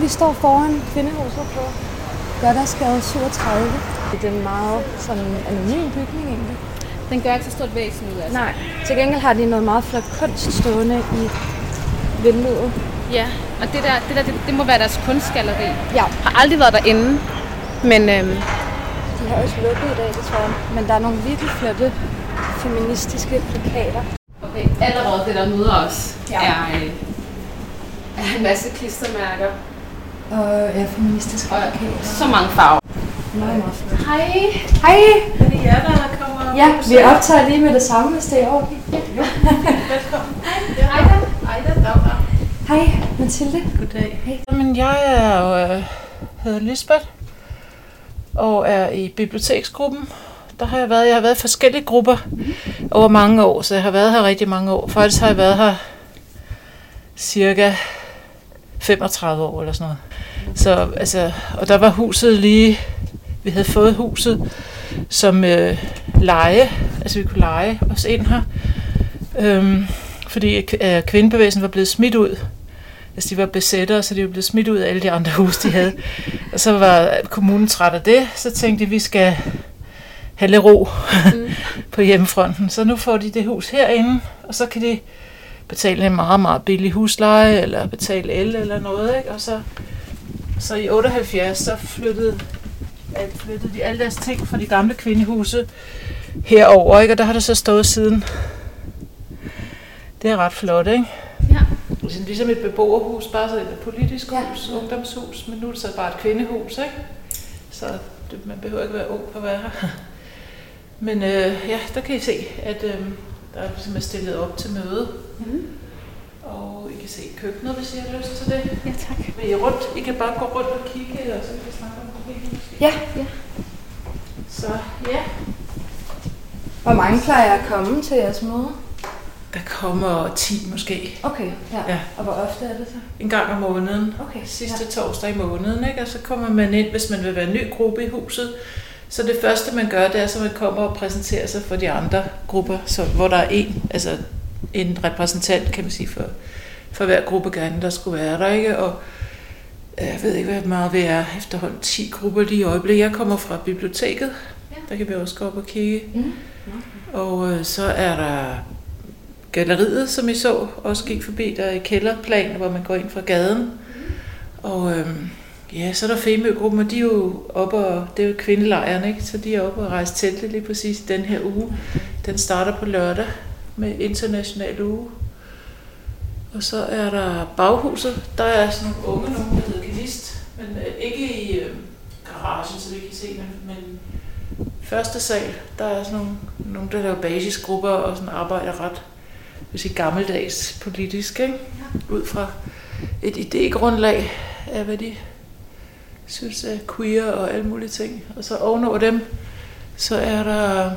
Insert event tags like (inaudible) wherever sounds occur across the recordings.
Vi står foran kvindehuset på Gørdersgade 37. Det er en meget sådan anonym bygning egentlig. Den gør ikke så stort væsen ud af sig. Nej, til gengæld har de noget meget flot kunst stående i vinduet. Ja, og det der, det, der det, det må være deres kunstgalleri. Ja. Har aldrig været derinde, men øhm, De har også lukket i dag, det tror jeg. Men der er nogle virkelig flotte feministiske plakater. okay, allerede det, der møder os, Ja. er, øh, er en masse klistermærker Og ja, feministiske og plakater. så mange farver. Meget, meget flot. Hej. Hej! Er det jer, der kommer? Ja, vi optager lige med det samme, hvis det er i orden. Velkommen. (laughs) Hej da. Ejda, dag, dag. Hej, Mathilde. Goddag. Hej. Jamen, jeg er jo, øh, hedder Lisbeth og er i biblioteksgruppen. Der har jeg været, jeg har været i forskellige grupper over mange år, så jeg har været her rigtig mange år. Faktisk har jeg været her cirka 35 år eller sådan noget. Så, altså, og der var huset lige, vi havde fået huset som øh, leje, altså vi kunne lege os ind her, øhm, fordi øh, kvindebevægelsen var blevet smidt ud. Altså de var besættere, så de var blevet smidt ud af alle de andre huse, de havde. (laughs) og så var kommunen træt af det, så tænkte de, at vi skal have lidt ro Mm. (laughs) på hjemmefronten. Så nu får de det hus herinde, og så kan de betale en meget, meget billig husleje, eller betale el eller noget, ikke? Og så, så i 78, så flyttede, alt, flyttede de alle deres ting fra de gamle kvindehuse herover, ikke? Og der har det så stået siden. Det er ret flot, ikke? Ja. Ligesom, ligesom et beboerhus, bare så et politisk Ja. hus, ungdomshus, men nu er det så bare et kvindehus, ikke? Så det, man behøver ikke være ung for at være her. Men øh, ja, der kan I se, at øh, der er er stillet op til møde. Mm. Og I kan se køkkenet, hvis I har lyst til det. Ja, tak. Vil I rundt? I kan bare gå rundt og kigge, og så kan vi snakke om problemet måske. Ja. Ja. Så ja, Hvor mange plejer at komme til jeres møde? der kommer 10 måske. Okay, ja. Ja. Og hvor ofte er det så? En gang om måneden. Okay, sidste ja. torsdag i måneden, ikke? og så kommer man ind, hvis man vil være en ny gruppe i huset. Så det første, man gør, det er, at man kommer og præsenterer sig for de andre grupper, så, hvor der er en, altså en repræsentant, kan man sige, for, for hver gruppe gerne, der skulle være der. Ikke? Og øh, jeg ved ikke, hvor meget vi er efterhånden 10 grupper lige i øjeblikket. Jeg kommer fra biblioteket, Ja. der kan vi også gå op og kigge. Mm. Og øh, så er der galleriet, som I så, også gik forbi, der er i kælderplan, hvor man går ind fra gaden. Og øhm, ja, så er der Femø-gruppen, og de er jo oppe, og det er jo kvindelejren, ikke? Så de er oppe og rejse teltet lige præcis den her uge. Den starter på lørdag med international uge. Og så er der baghuset, der er sådan nogle unge nogen, der hedder Kanist, men øh, ikke i øh, garagen, så vi kan se, men, men første sal, der er sådan nogle, nogle der laver basisgrupper og sådan arbejder ret hvis I gammeldags politisk, ikke? ud fra et idégrundlag af, hvad de synes er queer og alle mulige ting. Og så ovenover dem, så er der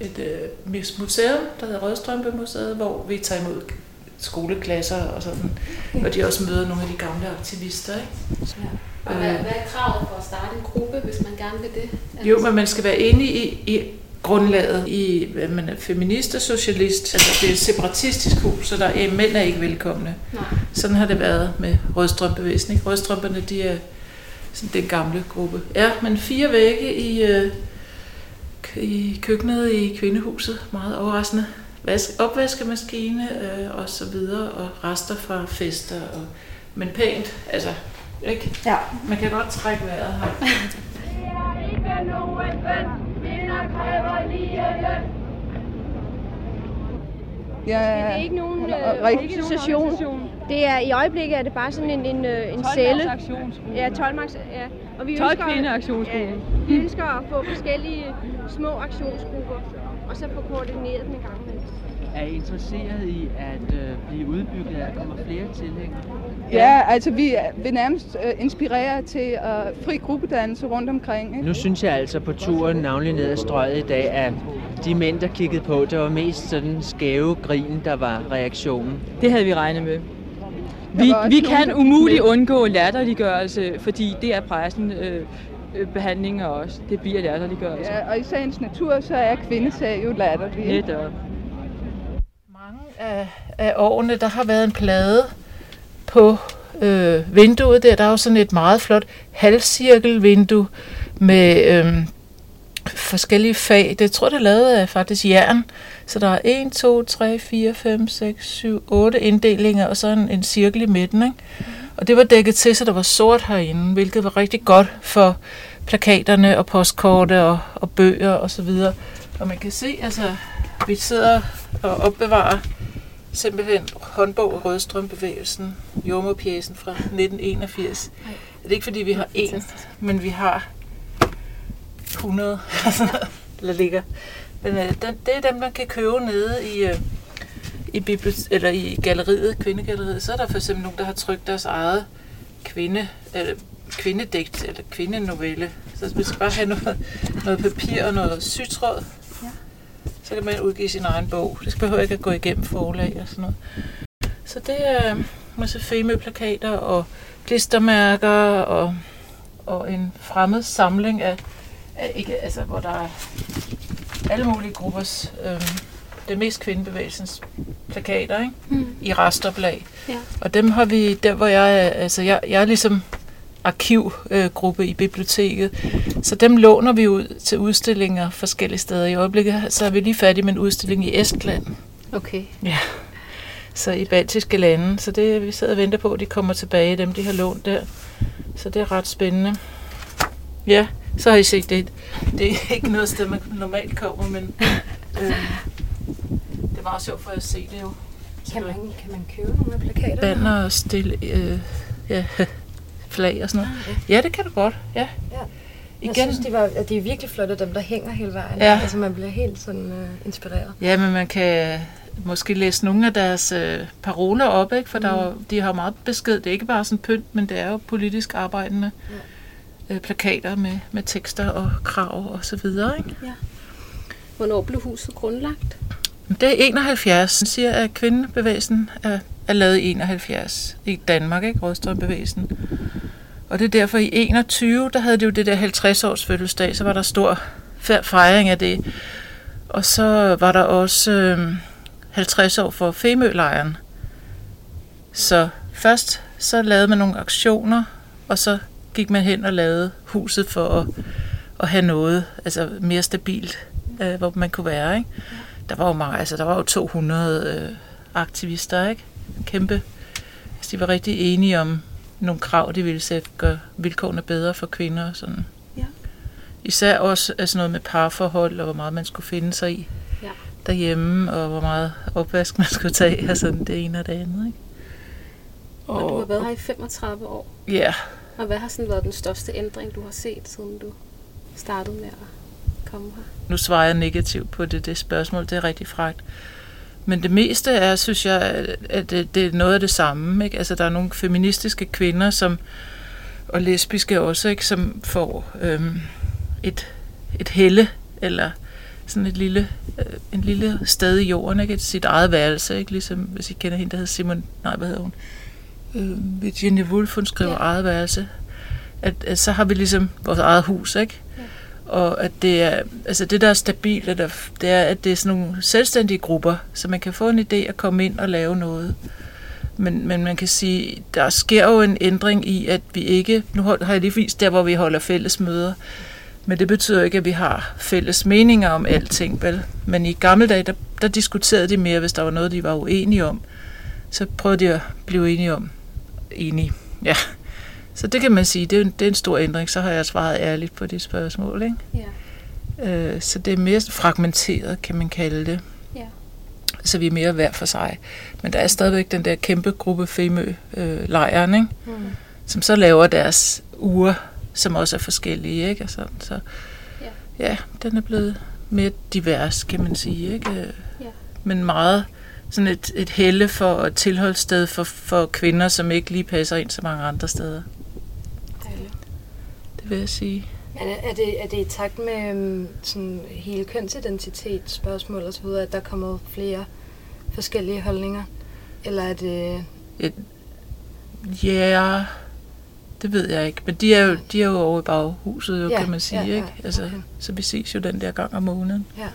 et øh, museum, der hedder Rødstrømpe Museet, hvor vi tager imod skoleklasser og sådan, og de også møder nogle af de gamle aktivister. Ikke? Og hvad, hvad er kravet for at starte en gruppe, hvis man gerne vil det? Jo, men man skal være enig i, i grundlaget i, hvad man er feminist og socialist. Altså, det er et separatistisk hus, så der er, mænd er ikke velkomne. Nej. Sådan har det været med rødstrømbevægelsen. Ikke? Rødstrømperne, de er den gamle gruppe. Ja, men fire vægge i, øh, i køkkenet i kvindehuset. Meget overraskende. Vask, opvaskemaskine øh, og så videre, og rester fra fester. Og, men pænt, altså, ikke? Ja. Man kan godt trække vejret her. (laughs) Ja, Det er ikke nogen øh, organisation. Det er i øjeblikket er det bare sådan en en, øh, en celle. Ja, 12 max, ja. Og vi 12 ønsker. Ja, vi ønsker at få forskellige små aktionsgrupper og så få koordineret dem en gang imellem. er I interesseret i at øh, blive udbygget, at der kommer flere tilhængere? Ja, altså vi vil nærmest øh, inspirere til uh, fri gruppedannelse rundt omkring. Ikke? Nu synes jeg altså på turen, navnlig ned ad strøget i dag, at de mænd, der kiggede på, det var mest sådan skæve grin, der var reaktionen. Det havde vi regnet med. Vi, vi kan umuligt undgå latterliggørelse, fordi det er pressen øh, øh, behandlinger også. Det bliver latterliggørelse. Ja, og i sagens natur, så er kvindesag jo latterlig. ikke? Netop. Mange af, af årene, der har været en plade på øh, vinduet der, der er jo sådan et meget flot halvcirkelvindue med øh, forskellige fag. Det jeg tror det er lavet af faktisk jern. Så der er 1, 2, 3, 4, 5, 6, 7, 8 inddelinger, og så en, en cirkel i midten. Ikke? Og det var dækket til, så der var sort herinde, hvilket var rigtig godt for plakaterne og postkorte og, og bøger og så videre. Og man kan se, altså, vi sidder og opbevarer simpelthen håndbog af Rødstrømbevægelsen, jordmorpjæsen fra 1981. Det er ikke fordi, vi har en, men vi har 100, der (laughs) ligger. Men øh, den, det er dem, man kan købe nede i, øh, i, bibli- eller i galleriet, kvindegalleriet. Så er der for eksempel nogen, der har trykt deres eget kvinde, eller kvindedigt eller kvindenovelle. Så hvis man bare have noget, noget papir og noget sytråd, ja. så kan man udgive sin egen bog. Det skal behøver ikke at gå igennem forlag og sådan noget. Så det er masse femøplakater og klistermærker og, og en fremmed samling af ikke, altså, hvor der er alle mulige gruppers, øh, det mest kvindebevægelsens plakater, ikke? Mm. i restoplag. Ja. Og dem har vi, der hvor jeg er, altså jeg, jeg er ligesom arkivgruppe i biblioteket, så dem låner vi ud til udstillinger forskellige steder. I øjeblikket så er vi lige færdige med en udstilling i Estland, Okay. ja. så i baltiske lande. Så det vi sidder og venter på, at de kommer tilbage, dem de har lånt der. Så det er ret spændende. Ja, så har I set det. Det er ikke noget sted, man normalt kommer, men øh, det er meget sjovt for at se det jo. Kan man, kan man købe nogle af plakaterne? Banner og stille, øh, ja, (laughs) flag og sådan noget. Ah, Ja, det kan du godt, ja. Ja. Jeg Igen, synes, de, var, at de er virkelig flotte, dem der hænger hele vejen. Ja. Altså, man bliver helt sådan uh, inspireret. ja, men man kan måske læse nogle af deres øh, paroler op, ikke? for der er, de har meget besked. Det er ikke bare sådan pynt, men det er jo politisk arbejdende øh, plakater med, med tekster og krav og så videre. Ikke? Hvornår blev huset grundlagt? Det er 71. Man siger, at kvindebevægelsen er, er lavet i 71 i Danmark, ikke? Rådstrømbevægelsen. Og det er derfor i 21, der havde de jo det der 50 års fødselsdag, så var der stor fe- fejring af det. Og så var der også øh, 50 år for Femølejren. Så først så lavede man nogle aktioner, og så gik man hen og lavede huset for at, at have noget altså mere stabilt, øh, hvor man kunne være. Ikke? Der var jo mange, altså der var jo 200 øh, aktivister, ikke? Kæmpe. Altså, de var rigtig enige om nogle krav, de ville sætte, gøre vilkårene bedre for kvinder og sådan. Ja. Især også altså noget med parforhold, og hvor meget man skulle finde sig i Ja. derhjemme, og hvor meget opvask man skulle tage, og sådan det ene og det andet, ikke? Og du har været her i 35 år. Ja, og hvad har sådan været den største ændring, du har set, siden du startede med at komme her? nu svarer jeg negativt på det, det spørgsmål, det er rigtig fragt. Men det meste er, synes jeg, at det, det er noget af det samme. Ikke? Altså, der er nogle feministiske kvinder, som, og lesbiske også, ikke? som får øhm, et, et helle, eller sådan et lille, øh, en lille sted i jorden, ikke? Et, sit eget værelse, ikke? ligesom hvis I kender hende, der hedder Simon, nej, hvad hedder hun? Øh, Virginia Woolf, hun skriver Ja. eget værelse. At, at, så har vi ligesom vores eget hus, ikke? Og at det er, altså det der er stabilt, er der, det er, at det er sådan nogle selvstændige grupper, så man kan få en idé at komme ind og lave noget. Men, men man kan sige, der sker jo en ændring i, at vi ikke, nu har jeg lige vist der, hvor vi holder fælles møder, men det betyder ikke, at vi har fælles meninger om alting, vel? Men i gamle dage, der, der diskuterede de mere, hvis der var noget, de var uenige om. Så prøvede de at blive enige om. Enige, ja. Så det kan man sige, det er, en, det er en stor ændring. Så har jeg svaret ærligt på det spørgsmål, ikke? Ja. Øh, så det er mere fragmenteret, kan man kalde det. Ja. Så vi er mere hver for sig. Men der er stadigvæk den der kæmpe gruppe Femø-lejren, ikke? Mm. som så laver deres uger, som også er forskellige. Ikke? Og sådan, så Ja. ja, den er blevet mere divers, kan man sige. Ikke? Øh, Ja. Men meget sådan et, et helle for et tilholdssted for, for kvinder, som ikke lige passer ind så mange andre steder. Dejligt. Det vil jeg sige. Er, er, det, er det i takt med øhm, sådan hele kønsidentitet, spørgsmål og så videre, at der er kommet flere forskellige holdninger? Eller er det... Ja, det ved jeg ikke. Men de er jo, de er jo over i baghuset, jo, Ja, kan man sige. ja, ja, ikke? Altså, okay. Så vi ses jo den der gang om måneden. Ja.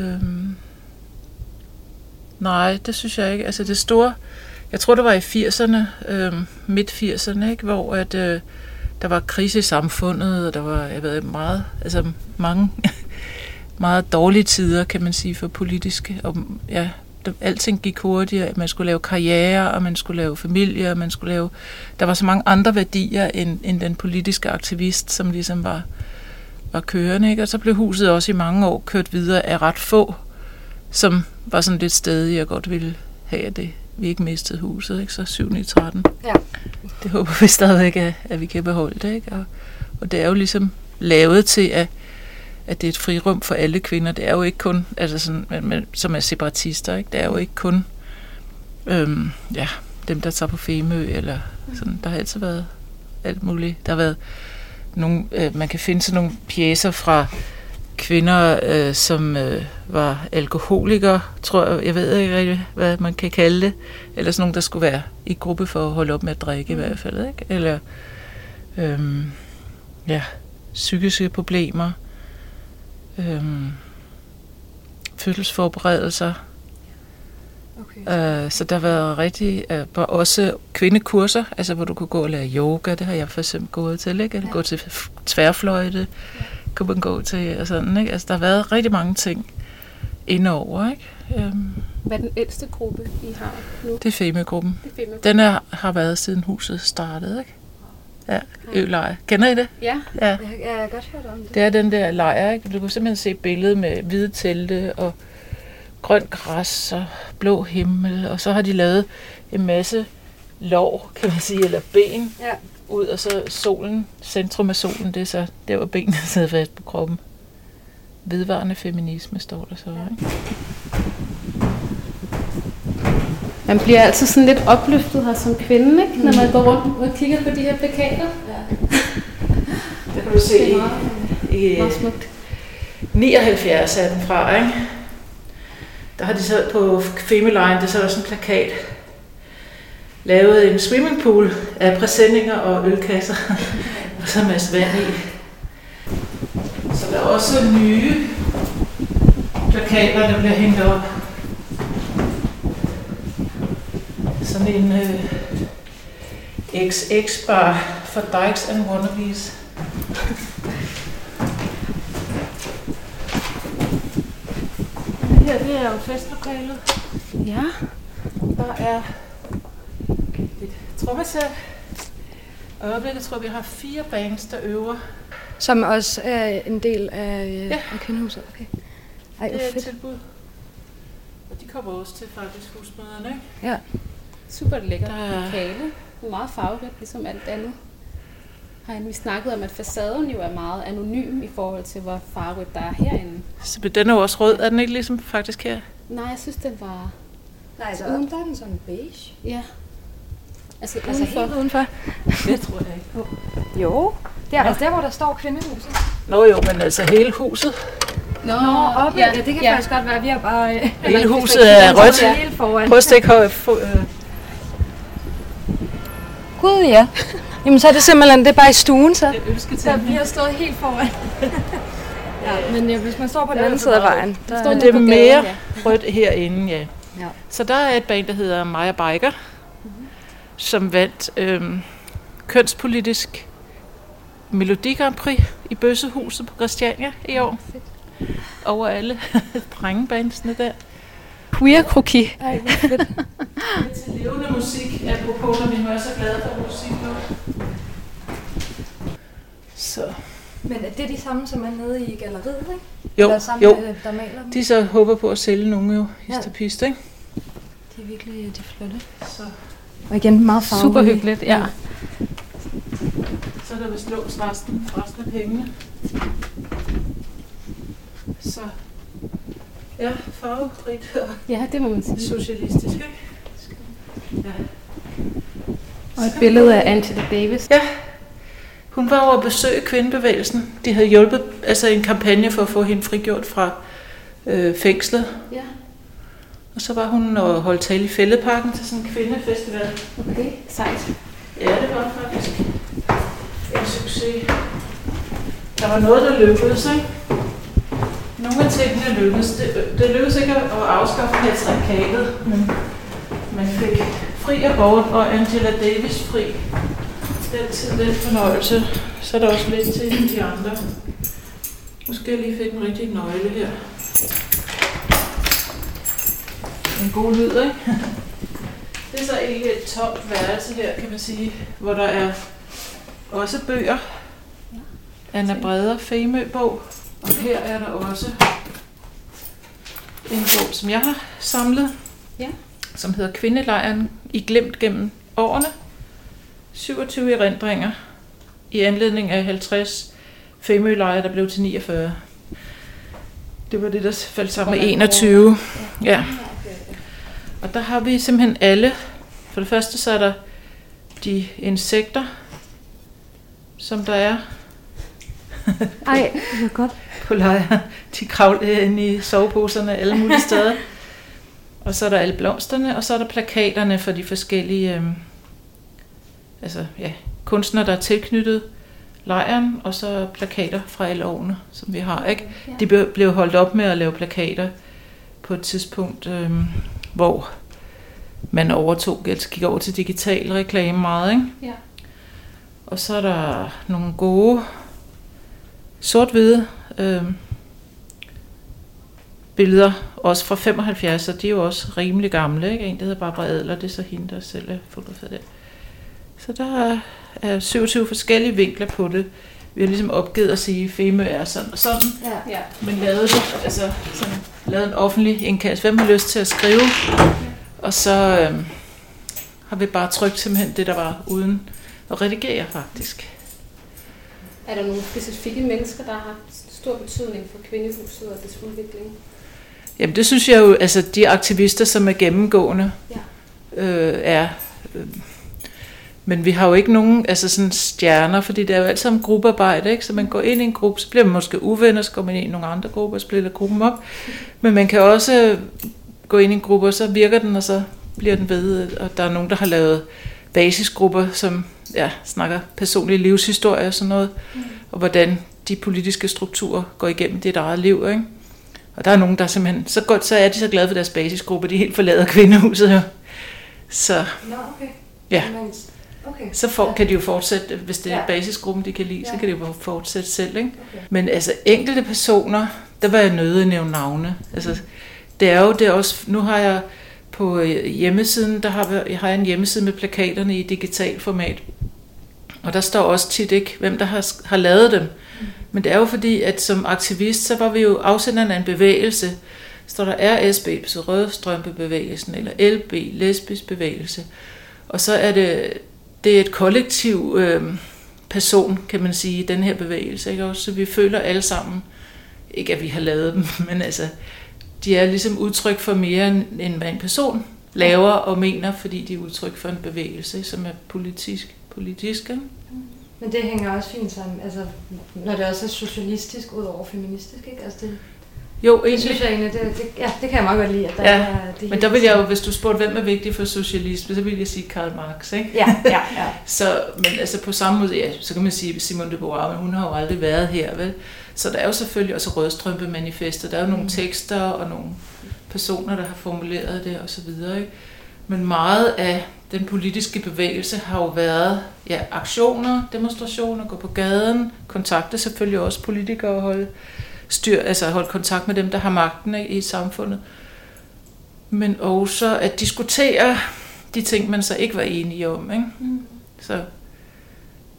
Øhm, nej, det synes jeg ikke. Altså det store, jeg tror det var i 80'erne, øh, midt 80'erne, ikke? hvor at, øh, der var krise i samfundet, og der var jeg ved, meget, altså mange (laughs) meget dårlige tider, kan man sige, for politiske. Og ja, der, alting gik hurtigere. Man skulle lave karriere, og man skulle lave familie, og man skulle lave... Der var så mange andre værdier end, end den politiske aktivist, som ligesom var, var kørende. Ikke? Og så blev huset også i mange år kørt videre af ret få, som var sådan lidt stedige og godt ville have det. Vi ikke mistede huset, ikke? så 7 i 13. Ja. Det håber vi stadigvæk, at, at vi kan beholde det. Ikke? Og, og det er jo ligesom lavet til, at at det er et frirum for alle kvinder. Det er jo ikke kun, altså sådan, men, som er separatister, ikke? det er jo ikke kun øhm, ja, dem, der tager på Femø, eller sådan. Der har altid været alt muligt. Der har været nogle, øh, man kan finde sådan nogle pjæser fra kvinder, øh, som øh, var alkoholikere, tror jeg, jeg ved ikke rigtig, hvad man kan kalde det, eller sådan nogle, der skulle være i gruppe for at holde op med at drikke mm. i hvert fald, ikke? eller øhm, ja, psykiske problemer, øhm, fødselsforberedelser. Okay. Øh, så der været rigtig, øh, var også kvindekurser, altså hvor du kunne gå og lære yoga, det har jeg for eksempel gået til, ikke? Eller ja. gå til tværfløjte, ja. Kunne man gå til, og sådan, ikke? Altså der har været rigtig mange ting indover, ikke? Øhm. Hvad er den ældste gruppe, I har nu? Det er Femø-gruppen. Den er, har været siden huset startede, ikke? Ja, øleje. Kender I det? Ja. ja. Jeg, jeg har godt hørt om det. Det er den der lejr, ikke? Du kan simpelthen se billedet med hvide telte og grønt græs og blå himmel, og så har de lavet en masse lov, kan man sige, eller ben ja. Ud, og så solen, centrum af solen, det er så der, hvor benene (laughs) sidder fast på kroppen. Vedvarende feminisme står der så, ikke? Man bliver altid sådan lidt opløftet her som kvinde, ikke? når man går rundt og kigger på de her plakater. Ja. Der kan du se i, i 79 er den fra, ikke? Der har de så på Femeline, det så også en plakat, lavet en swimmingpool af præsendinger og ølkasser, (laughs) og så en masse vand i. Så der er også nye plakater, der bliver hængt op sådan en øh, XX-bar for Dykes and Wannabes. Det her, det er jo festlokalet. Ja. Der er trommesæt. Og øjeblikket tror vi har fire bands, der øver. Som også er en del af, øh, ja. af kvindehuset? Okay. Ej, det er fedt. et tilbud. Og de kommer også til faktisk husmøderne, ikke? Ja. Super lækkert der... lokale. Meget farverigt, ligesom alt andet. Har vi snakket om, at facaden jo er meget anonym i forhold til, hvor farverigt der er herinde. Så den er jo også rød, er den ikke ligesom faktisk her? Nej, jeg synes, den var... Nej, så uden der er den sådan beige. Ja. Altså, altså helt udenfor? (laughs) det tror jeg ikke. Jo. Det er altså der, hvor der står kvindehuset. Nå jo, men altså hele huset. Nå, Nå op, ja, ja, det kan ja. faktisk godt være. Vi har bare... Øh, hele huset er rødt. Prøv at stikke højt. Øh, Gud, ja. Jamen, så er det simpelthen, det er bare i stuen, så. Det er vi har stået helt foran. (laughs) ja, men ja, hvis man står på den anden side af vejen, der står det er mere ja. rødt herinde, ja. ja. Så der er et band, der hedder Maja Biker. Som vandt øhm, kønspolitisk Melodi Grand Prix i Bøssehuset på Christiania i år. Ja, Over alle (laughs) drengebandsene der. Queer kroki. Ej, hvor fedt. til levende musik, apropos, når vi nu er så glade for musik nu. Så. Men er det de samme, som er nede i galleriet, ikke? Jo, Eller sammen jo. Med, der maler dem? De så håber på at sælge nogle jo, histopist, ja. ikke? De er virkelig de er flotte. Så. Og igen, meget farve. Super hyggeligt, ja. Så er der vist låst resten, resten af pengene. Så Ja, farverigt og ja, det må man sige. socialistisk, ikke? Ja. Og et billede af Angela Davis. Ja, hun var over at besøge kvindebevægelsen. De havde hjulpet altså en kampagne for at få hende frigjort fra øh, fængslet. Ja. Og så var hun og holdt tale i Fældeparken til sådan en kvindefestival. Okay, sejt. Ja, det var faktisk en succes. Der var noget, der lykkedes, ikke? nogle af tingene lykkedes. Det, det lykkedes ikke at afskaffe patriarkatet, men man fik Fri Abort og Angela Davis Fri. Den tid, den fornøjelse. Så er der også lidt til de andre. Nu skal jeg lige finde en rigtig nøgle her. En god lyd, ikke? (laughs) Det er så egentlig et tomt værelse her, kan man sige, hvor der er også bøger. Anna Breder Femø-bog. Og her er der også en bog, som jeg har samlet, Ja. som hedder Kvindelejren i glemt gennem årene. 27 erindringer i anledning af 50 Femølejre, der blev til 49. Det var det, der faldt sammen med 21. Ja. Og der har vi simpelthen alle. For det første så er der de insekter, som der er (laughs) Ej, det var godt. på lejr. De kravler inde i soveposerne alle mulige steder. Og så er der alle blomsterne, og så er der plakaterne for de forskellige øhm, altså, ja, kunstnere, der er tilknyttet lejren, og så plakater fra alle årene, som vi har. Ikke? De blev- blev holdt op med at lave plakater på et tidspunkt, øhm, hvor man overtog, altså gik over til digital reklame meget. Ikke? Ja. Og så er der nogle gode sort-hvide øhm, billeder, også fra 75, og de er jo også rimelig gamle. Ikke? En, der hedder Barbara Adler, det er så hende, der selv er fotograferet det. Så der er, er 27 forskellige vinkler på det. Vi har ligesom opgivet at sige, at Femø er sådan og sådan, ja. men lavet det, altså sådan, lavet en offentlig indkast. Hvem har lyst til at skrive? Og så øhm, har vi bare trykt simpelthen det, der var uden at redigere faktisk. Er der nogle specifikke mennesker, der har stor betydning for kvindehuset og dets udvikling? Jamen det synes jeg jo, altså de aktivister, som er gennemgående, Ja. øh, er. Øh, men vi har jo ikke nogen altså sådan stjerner, fordi det er jo alt sammen gruppearbejde, ikke? Så man går ind i en gruppe, så bliver man måske uvenner, så går man ind i nogle andre grupper og splitter gruppen op. Men man kan også gå ind i en gruppe, og så virker den, og så bliver den ved. Og der er nogen, der har lavet basisgrupper, som ja, snakker personlig livshistorie og sådan noget, og hvordan de politiske strukturer går igennem dit eget liv, ikke? Og der er nogen, der simpelthen, så godt, så er de så glade for deres basisgruppe, de helt forlader kvindehuset jo. Så, Nå, okay. ja, Men, okay. så for, kan de jo fortsætte, hvis det er Ja. basisgruppen, de kan lide, så Ja. kan de jo fortsætte selv, ikke? Okay. Men altså enkelte personer, der var jeg nødt at nævne navne. Altså, det er jo det er også, nu har jeg på øh, hjemmesiden, der har jeg, har jeg en hjemmeside med plakaterne i digital format. Og der står også tit ikke, hvem der har, har lavet dem. Men det er jo fordi, at som aktivist, så var vi jo afsenderen af en bevægelse. Står der RSB, så Rødstrømpebevægelsen, eller LB, lesbisk bevægelse. Og så er det, det er et kollektiv øh, person, kan man sige, i den her bevægelse. Ikke? Også, så vi føler alle sammen, ikke at vi har lavet dem, (laughs) men altså, de er ligesom udtryk for mere, end end hvad en person laver og mener, fordi de er udtryk for en bevægelse, som er politisk. politisk ikke? Men det hænger også fint sammen, altså, når det også er socialistisk ud over feministisk, ikke? Altså, det, jo, det synes egentlig. jeg egentlig, det, det, ja, det kan jeg meget godt lide, at der Ja, er det Men der vil jeg jo, hvis du spurgte, hvem er vigtig for socialisme, så vil jeg sige Karl Marx, ikke? Ja, ja, ja. (laughs) Så, men altså på samme måde, ja, så kan man sige Simone de Beauvoir, men hun har jo aldrig været her, vel? Så der er jo selvfølgelig også Rødstrømpe-manifestet. Der er jo nogle tekster og nogle personer, der har formuleret det og så videre, ikke? Men meget af den politiske bevægelse har jo været ja, aktioner, demonstrationer, gå på gaden, kontakte selvfølgelig også politikere og holde styr, altså holde kontakt med dem, der har magten ikke, i samfundet. Men også at diskutere de ting, man så ikke var enige om. Ikke? Mm. Så,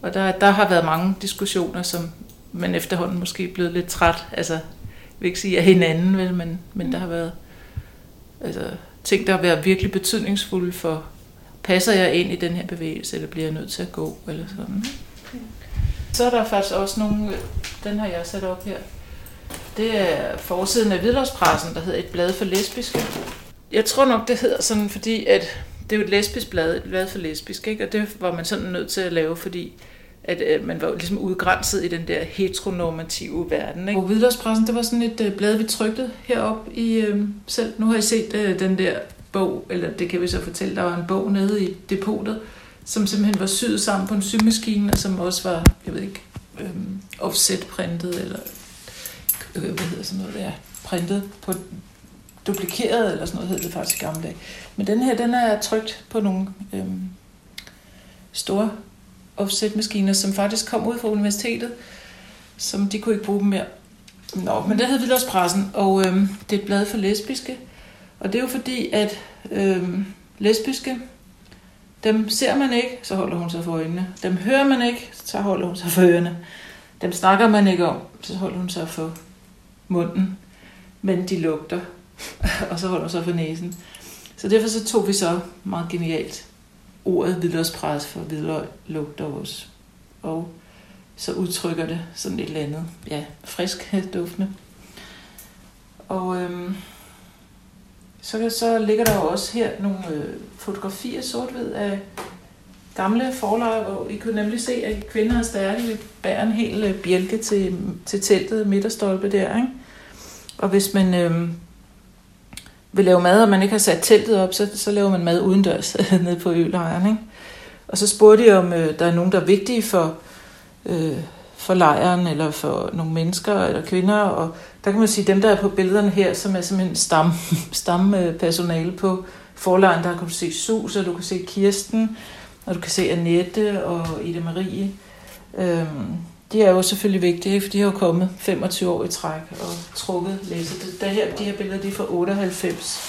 og der, der har været mange diskussioner, som man efterhånden måske er blevet lidt træt. Altså, jeg vil ikke sige af hinanden, vel, men, men der har været altså, ting, der har været virkelig betydningsfulde for, passer jeg ind i den her bevægelse, eller bliver jeg nødt til at gå, eller sådan. Så er der faktisk også nogle, den har jeg sat op her. Det er forsiden af Hvidløgspressen, der hedder Et blad for lesbiske. Jeg tror nok, det hedder sådan, fordi at det er jo et lesbisk blad, et blad for lesbisk, ikke? og det var man sådan nødt til at lave, fordi at øh, man var jo ligesom udgrænset i den der heteronormative verden. Ikke? Og Hvidløgspressen, det var sådan et øh, blad, vi trykte herop i øh, selv. Nu har I set øh, den der bog, eller det kan vi så fortælle, der var en bog nede i depotet, som simpelthen var syet sammen på en symaskine, og som også var, jeg ved ikke, øh, offset-printet, eller øh, hvad hedder sådan noget, der, printet på duplikeret, eller sådan noget hed det faktisk i gamle dage. Men den her, den er trygt på nogle øh, store offset-maskiner, som faktisk kom ud fra universitetet, som de kunne ikke bruge dem mere. Nå, men der hed pressen og øh, det er et blad for lesbiske. Og det er jo fordi, at øh, lesbiske, dem ser man ikke, så holder hun sig for øjnene. Dem hører man ikke, så holder hun sig for ørerne. Dem snakker man ikke om, så holder hun sig for munden. Men de lugter, (laughs) og så holder så sig for næsen. Så derfor så tog vi så meget genialt ordet hvidløgspres for hvidløg lugter også. Og så udtrykker det sådan et eller andet, ja, frisk (laughs) duftende. Og øhm, så, så ligger der jo også her nogle øh, fotografier sort-hvid af gamle forlag, hvor I kunne nemlig se, at kvinder stadig bærer en hel øh, bjælke til, til teltet, midterstolpe der, ikke? Og hvis man øh, vil lave mad, og man ikke har sat teltet op, så, så laver man mad udendørs (laughs) nede på ølejren, ikke? Og så spurgte de, om øh, der er nogen, der er vigtige for, øh, for lejren, eller for nogle mennesker, eller kvinder, og der kan man sige, dem der er på billederne her, som er simpelthen stam, stampersonale på forlejren, der kan du se Sus, og du kan se Kirsten, og du kan se Annette og Ida Marie. Øhm, de er jo selvfølgelig vigtige, for de har jo kommet 25 år i træk og trukket læse. Det, her, de her billeder de er fra 98.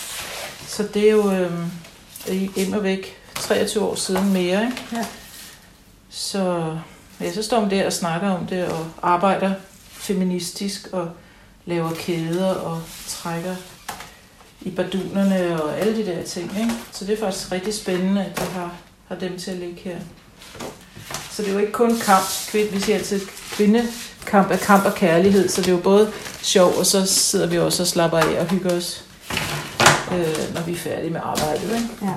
Så det er jo øhm, og væk 23 år siden mere. Ikke? Ja. Så, ja, så står man der og snakker om det og arbejder feministisk og laver kæder og trækker i bardunerne og alle de der ting. Ikke? Så det er faktisk rigtig spændende, at de har, har dem til at ligge her. Så det er jo ikke kun kamp. Vi siger altid, kvindekamp er kamp og kærlighed, så det er jo både sjov, og så sidder vi også og slapper af og hygger os, øh, når vi er færdige med arbejdet. Ikke? Ja.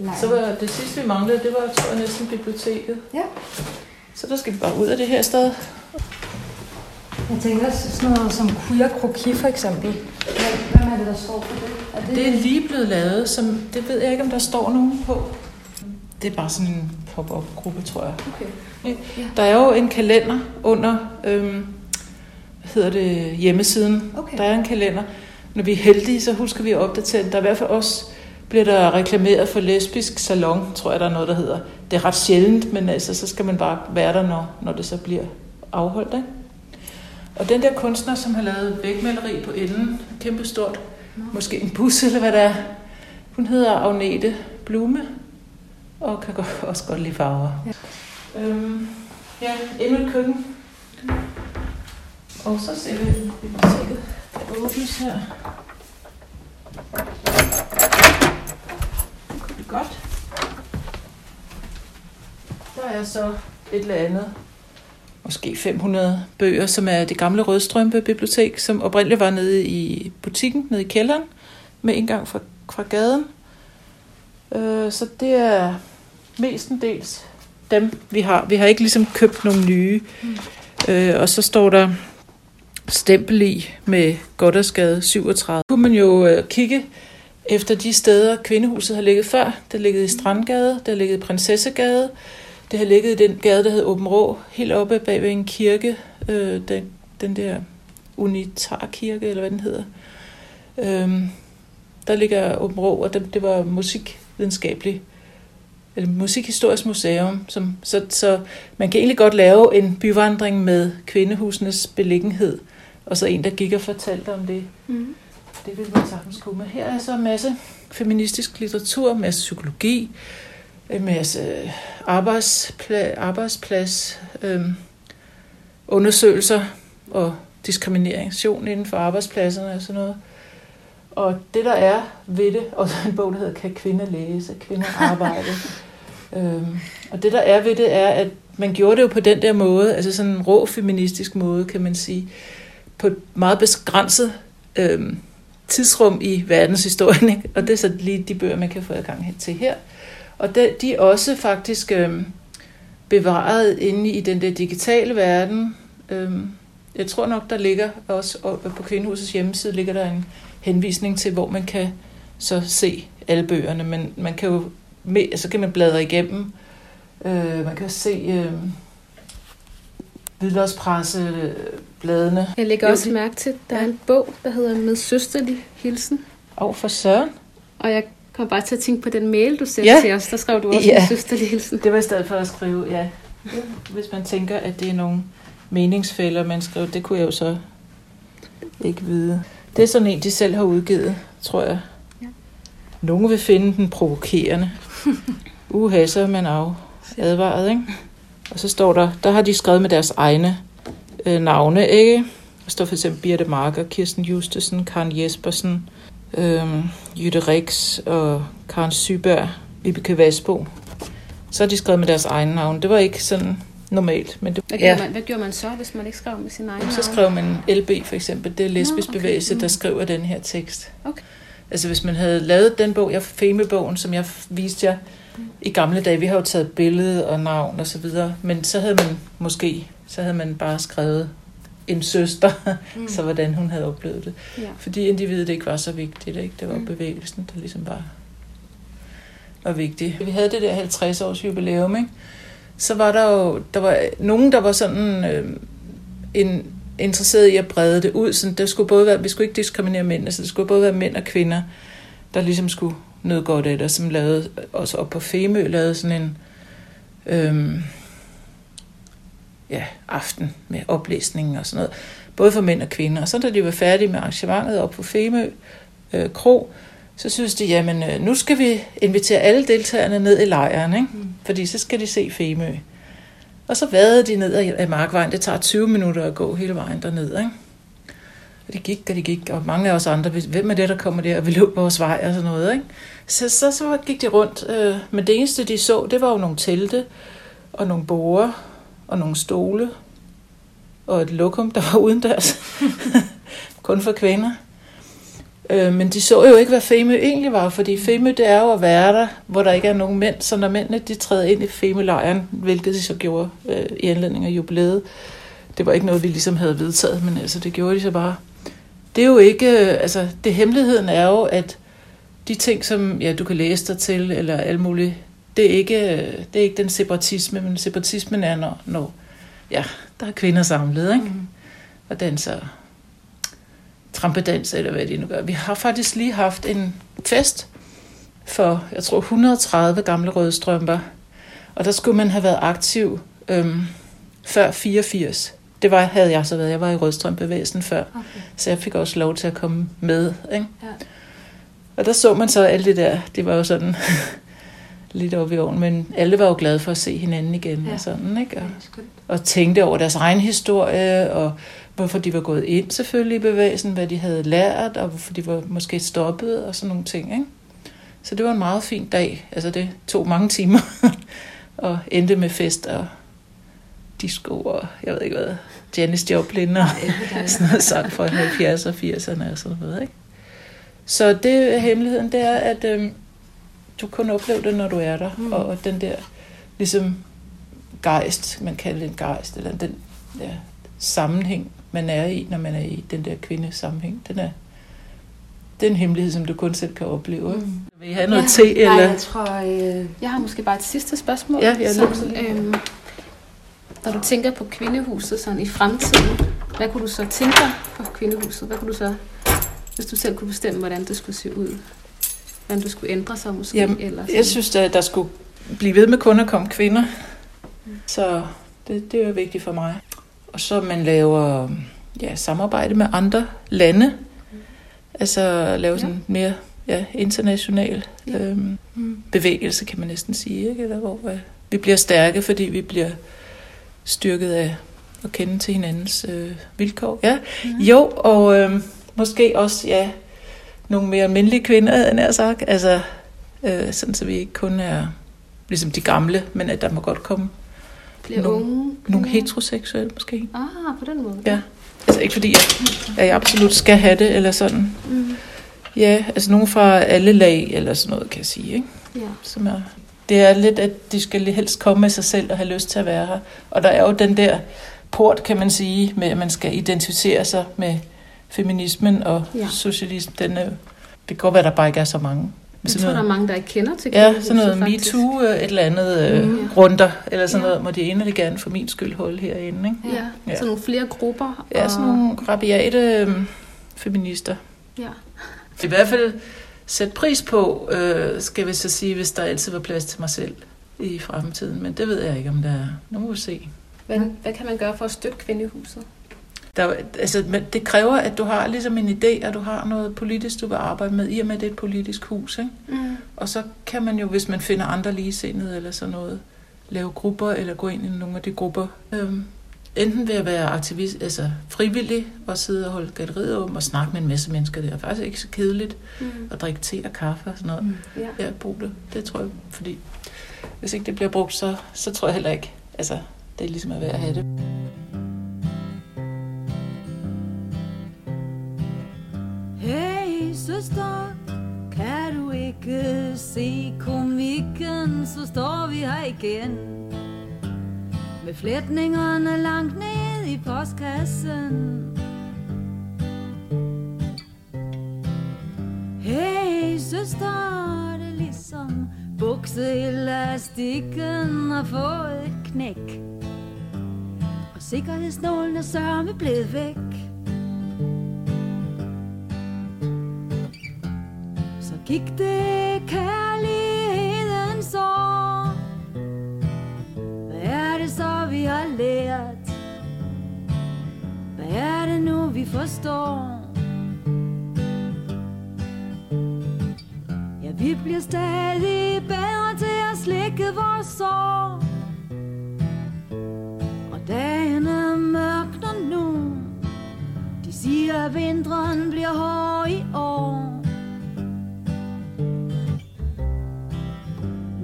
ja. Så var det sidste, vi manglede, det var, tror jeg, næsten biblioteket. Ja. Så der skal vi bare ud af det her sted. Jeg tænker også sådan noget som queer kroki for eksempel. Hvem er det, der står på det? Er det... det er lige blevet lavet, som, det ved jeg ikke, om der står nogen på. Det er bare sådan en pop-up-gruppe, tror jeg. Okay. Ja. Der er jo en kalender under, øhm, hvad hedder det, hjemmesiden. Okay. Der er en kalender. Når vi er heldige, så husker vi at opdatere den. Der er i hvert fald også bliver der reklameret for lesbisk salon, tror jeg, der er noget, der hedder. Det er ret sjældent, men altså, så skal man bare være der, når, når det så bliver afholdt. Ikke? Og den der kunstner, som har lavet vægmaleri på enden, kæmpe stort, måske en bus eller hvad det er, hun hedder Agnete Blume, og kan også godt lide farver. Ja, øhm, ja endnu et køkken. Og så ser vi biblioteket, der åbnes her. Det er godt. Der er så et eller andet måske 500 bøger, som er det gamle Rødstrømpe Bibliotek, som oprindeligt var nede i butikken, nede i kælderen, med indgang fra, fra gaden. Øh, så det er mestendels dem, vi har. Vi har ikke ligesom købt nogle nye. Mm. Øh, og så står der stempel i med Goddersgade 37. Nu kunne man jo øh, kigge efter de steder, kvindehuset har ligget før. Det har ligget i Strandgade, det har ligget i Prinsessegade, det har ligget i den gade, der hedder Åben Rå, helt oppe bag ved en kirke, øh, den, den der Unitarkirke, eller hvad den hedder. Øh, der ligger Åben Rå, og det, det var musikvidenskabelig eller musikhistorisk museum. Som, så, så man kan egentlig godt lave en byvandring med kvindehusenes beliggenhed, og så en, der gik og fortalte om det. Mm. Det vil man sagtens kunne. Her er så en masse feministisk litteratur, en masse psykologi, en masse arbejdsplads, arbejdsplads øhm, undersøgelser og diskrimination inden for arbejdspladserne og sådan noget. Og det der er ved det, og (laughs) en bog, der hedder Kan kvinder læse? Kvinder arbejde. (laughs) øhm, og det der er ved det, er, at man gjorde det jo på den der måde, altså sådan en rå feministisk måde, kan man sige, på et meget begrænset øhm, tidsrum i verdenshistorien. (laughs) Ikke? Og det er så lige de bøger, man kan få adgang til her. Og de, de er også faktisk øhm, bevaret inde i den der digitale verden. Øhm, jeg tror nok, der ligger også på Kvindehusets hjemmeside, ligger der en henvisning til, hvor man kan så se alle bøgerne. Men man kan jo, så kan man bladre igennem. Øh, man kan se, øh, hvidløgspressebladene. Jeg lægger Jo, også mærke til, at der er en bog, der hedder Med søsterlig hilsen. Og for søren. Og jeg kom bare til at tænke på den mail, du sendte Ja. til os. Der skrev du også Ja. med søsterlig hilsen. Det var i stedet for at skrive, ja. Hvis man tænker, at det er nogle meningsfælder, man skriver, det kunne jeg jo så ikke vide. Det er sådan en, de selv har udgivet, tror jeg. Ja. Nogen vil finde den provokerende. (laughs) Uha, så er man af advaret, ikke? Og så står der, der har de skrevet med deres egne øh, navne, ikke? Der står for eksempel Birte Marker, Kirsten Justesen, Karen Jespersen, øh, Jytte Rix og Karen Syberg, Vibeke Vasbo. Så har de skrevet med deres egne navn. Det var ikke sådan normalt. Men det, Hvad, gjorde man, hvad gjorde man så, hvis man ikke skrev med sin egen så skrev man LB for eksempel. Det er lesbisk okay. bevægelse, der Mm. skriver den her tekst. Okay. Altså hvis man havde lavet den bog, jeg Femebogen, som jeg viste jer i gamle dage, vi har jo taget billede og navn og så videre, men så havde man måske, så havde man bare skrevet en søster, mm. så hvordan hun havde oplevet det. Ja. Fordi individet ikke var så vigtigt, ikke? Det var Mm. bevægelsen, der ligesom var, var vigtig. Vi havde det der 50 års jubilæum, ikke? Så var der jo, der var nogen, der var sådan øh, en, interesseret i at brede det ud. Sådan, der skulle både være, vi skulle ikke diskriminere mænd, altså det skulle både være mænd og kvinder, der ligesom skulle noget godt af det, som lavede, også op på Femø, lavede sådan en øhm, ja, aften med oplæsning og sådan noget. Både for mænd og kvinder. Og så da de var færdige med arrangementet op på Femø øh, Kro, så synes de, jamen øh, nu skal vi invitere alle deltagerne ned i lejren, ikke? Mm. fordi så skal de se Femø. Og så vadede de ned ad Markvejen. Det tager 20 minutter at gå hele vejen derned. Ikke? Og de gik, og de gik, og mange af os andre, hvem er det, der kommer der og vil løbe vores vej og sådan noget. Ikke? Så, så, så gik de rundt, øh, men det eneste, de så, det var jo nogle telte, og nogle borer, og nogle stole, og et lokum, der var udendørs. (laughs) Kun for kvinder. Øh, men de så jo ikke, hvad Femø egentlig var, fordi Femø, det er jo at være der, hvor der ikke er nogen mænd. Så når mændene de træder ind i Femø-lejren, hvilket de så gjorde øh, i anledning af jubilæet, det var ikke noget, vi ligesom havde vedtaget, men altså, det gjorde de så bare. Det er jo ikke, øh, altså, det hemmeligheden er jo, at de ting, som ja, du kan læse dig til, eller alt muligt, det er ikke, øh, det er ikke den separatisme, men separatismen er, når, når ja, der er kvinder samlet, ikke? Mm. og danser trampedans, eller hvad de nu gør. Vi har faktisk lige haft en fest for, jeg tror, 130 gamle røde strømper, og der skulle man have været aktiv øhm, før 84. Det var, havde jeg så været. Jeg var i rødstrømbevægelsen før, Okay. så jeg fik også lov til at komme med. Ikke? Ja. Og der så man så alt det der. Det var jo sådan (laughs) lidt oppe i oven, men alle var jo glade for at se hinanden igen Ja. og sådan, ikke? Og, og tænkte over deres egen historie, og hvorfor de var gået ind selvfølgelig i bevægelsen, hvad de havde lært, og hvorfor de var måske stoppet, og sådan nogle ting, ikke? Så det var en meget fin dag. Altså det tog mange timer, (laughs) og endte med fest og disco, og jeg ved ikke hvad, Janis Joplin og (laughs) sådan noget sang fra 70'erne og 80'erne og sådan noget, ikke? Så det hemmeligheden, det er, at øhm, du kun oplever det, når du er der, mm. og den der, ligesom gejst, man kalder det en gejst, eller den ja, sammenhæng, man er i, når man er i den der kvindesammenhæng, den er, det er en hemmelighed, som du kun selv kan opleve. Mm. Vil I have noget te, Nej, eller? jeg tror... Øh, Jeg har måske bare et sidste spørgsmål. Ja, jeg lige. øhm, når du tænker på kvindehuset sådan i fremtiden, hvad kunne du så tænke dig på kvindehuset? Hvad kunne du så, hvis du selv kunne bestemme, hvordan det skulle se ud? Hvordan det skulle ændre sig måske? Jamen, eller sådan? Jeg synes, at der skulle blive ved med kun at komme kvinder. Så det, det er jo vigtigt for mig. Og så man laver ja, samarbejde med andre lande. Altså lave sådan mere ja, international Ja. øhm, bevægelse, kan man næsten sige. Ikke? Eller hvor øh, vi bliver stærke, fordi vi bliver styrket af at kende til hinandens øh, vilkår. Ja. Jo, og øh, måske også ja, nogle mere almindelige kvinder, havde jeg sagt. Altså, øh, sådan så vi ikke kun er ligesom de gamle, men at der må godt komme Flere nogle- unge? nogle heteroseksuelle måske. Ah, på den måde. Ja. Altså ikke fordi, at, at jeg absolut skal have det, eller sådan. Mm. Ja, altså nogen fra alle lag, eller sådan noget, kan jeg sige. Ikke? ja. Som er, det er lidt, at de skal helst komme med sig selv og have lyst til at være her. Og der er jo den der port, kan man sige, med at man skal identificere sig med feminismen og Ja. ja. socialismen. Den er, det kan godt være, at der bare ikke er så mange Jeg tror, der noget- er mange, der ikke kender til Ja, sådan noget faktisk. MeToo, øh, et eller andet øh, Mm. runder, eller sådan Ja. noget, må de endelig gerne for min skyld holde herinde. Ikke? Ja, Ja. sådan nogle flere grupper. Ja, sådan nogle rabiate øh, feminister. Ja. I hvert fald sætte pris på, øh, skal vi så sige, hvis der altid var plads til mig selv i fremtiden. Men det ved jeg ikke, om der er. Nu må vi se. Hvad, hvad kan man gøre for at støtte kvindehuset? Der, altså, men det kræver, at du har ligesom en idé, og du har noget politisk, du vil arbejde med, i og med, at det er et politisk hus. Ikke? Mm. Og så kan man jo, hvis man finder andre ligesindede eller sådan noget, lave grupper eller gå ind i nogle af de grupper. Øhm, enten ved at være aktivist, altså frivillig og sidde og holde galleriet åben og snakke med en masse mennesker. Det er faktisk ikke så kedeligt Mm. at drikke te og kaffe og sådan noget. Ja. Ja, brug det. Det tror jeg, fordi hvis ikke det bliver brugt, så, så tror jeg heller ikke, altså det er ligesom at være at have det. Hey kan du ikke se komikken, så står vi her igen. Med flætningerne langt ned i postkassen. Hey søster, det er ligesom bukseelastikken har fået et knæk. Og sikkerhedsnålen er sørme blevet væk. Gik det kærlighedens år Hvad er det så vi har lært? Hvad er det nu vi forstår? Ja, vi bliver stadig bedre til at slikke vores sår Og dagen er mørk nu De siger at vinteren bliver hård i år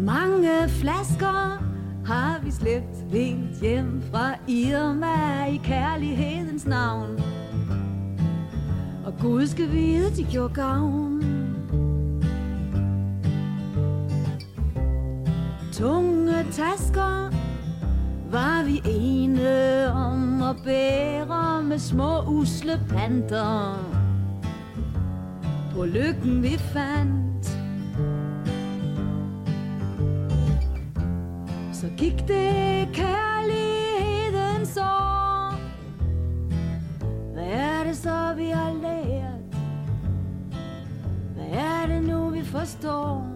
Mange flasker har vi slæbt helt hjem fra Irma i kærlighedens navn. Og Gud skal vide, de gjorde gavn. Tunge tasker var vi ene om at bære med små usle panter. På lykken vi fandt så gik det kærlighedens år. Hvad er det så, vi har lært? Hvad er det nu, vi forstår?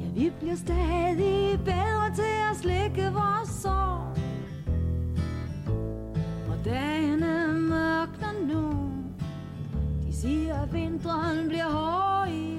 Ja, vi bliver stadig bedre til at slikke vores sår. Og dagene mørkner nu. De siger, at vinteren bliver hård i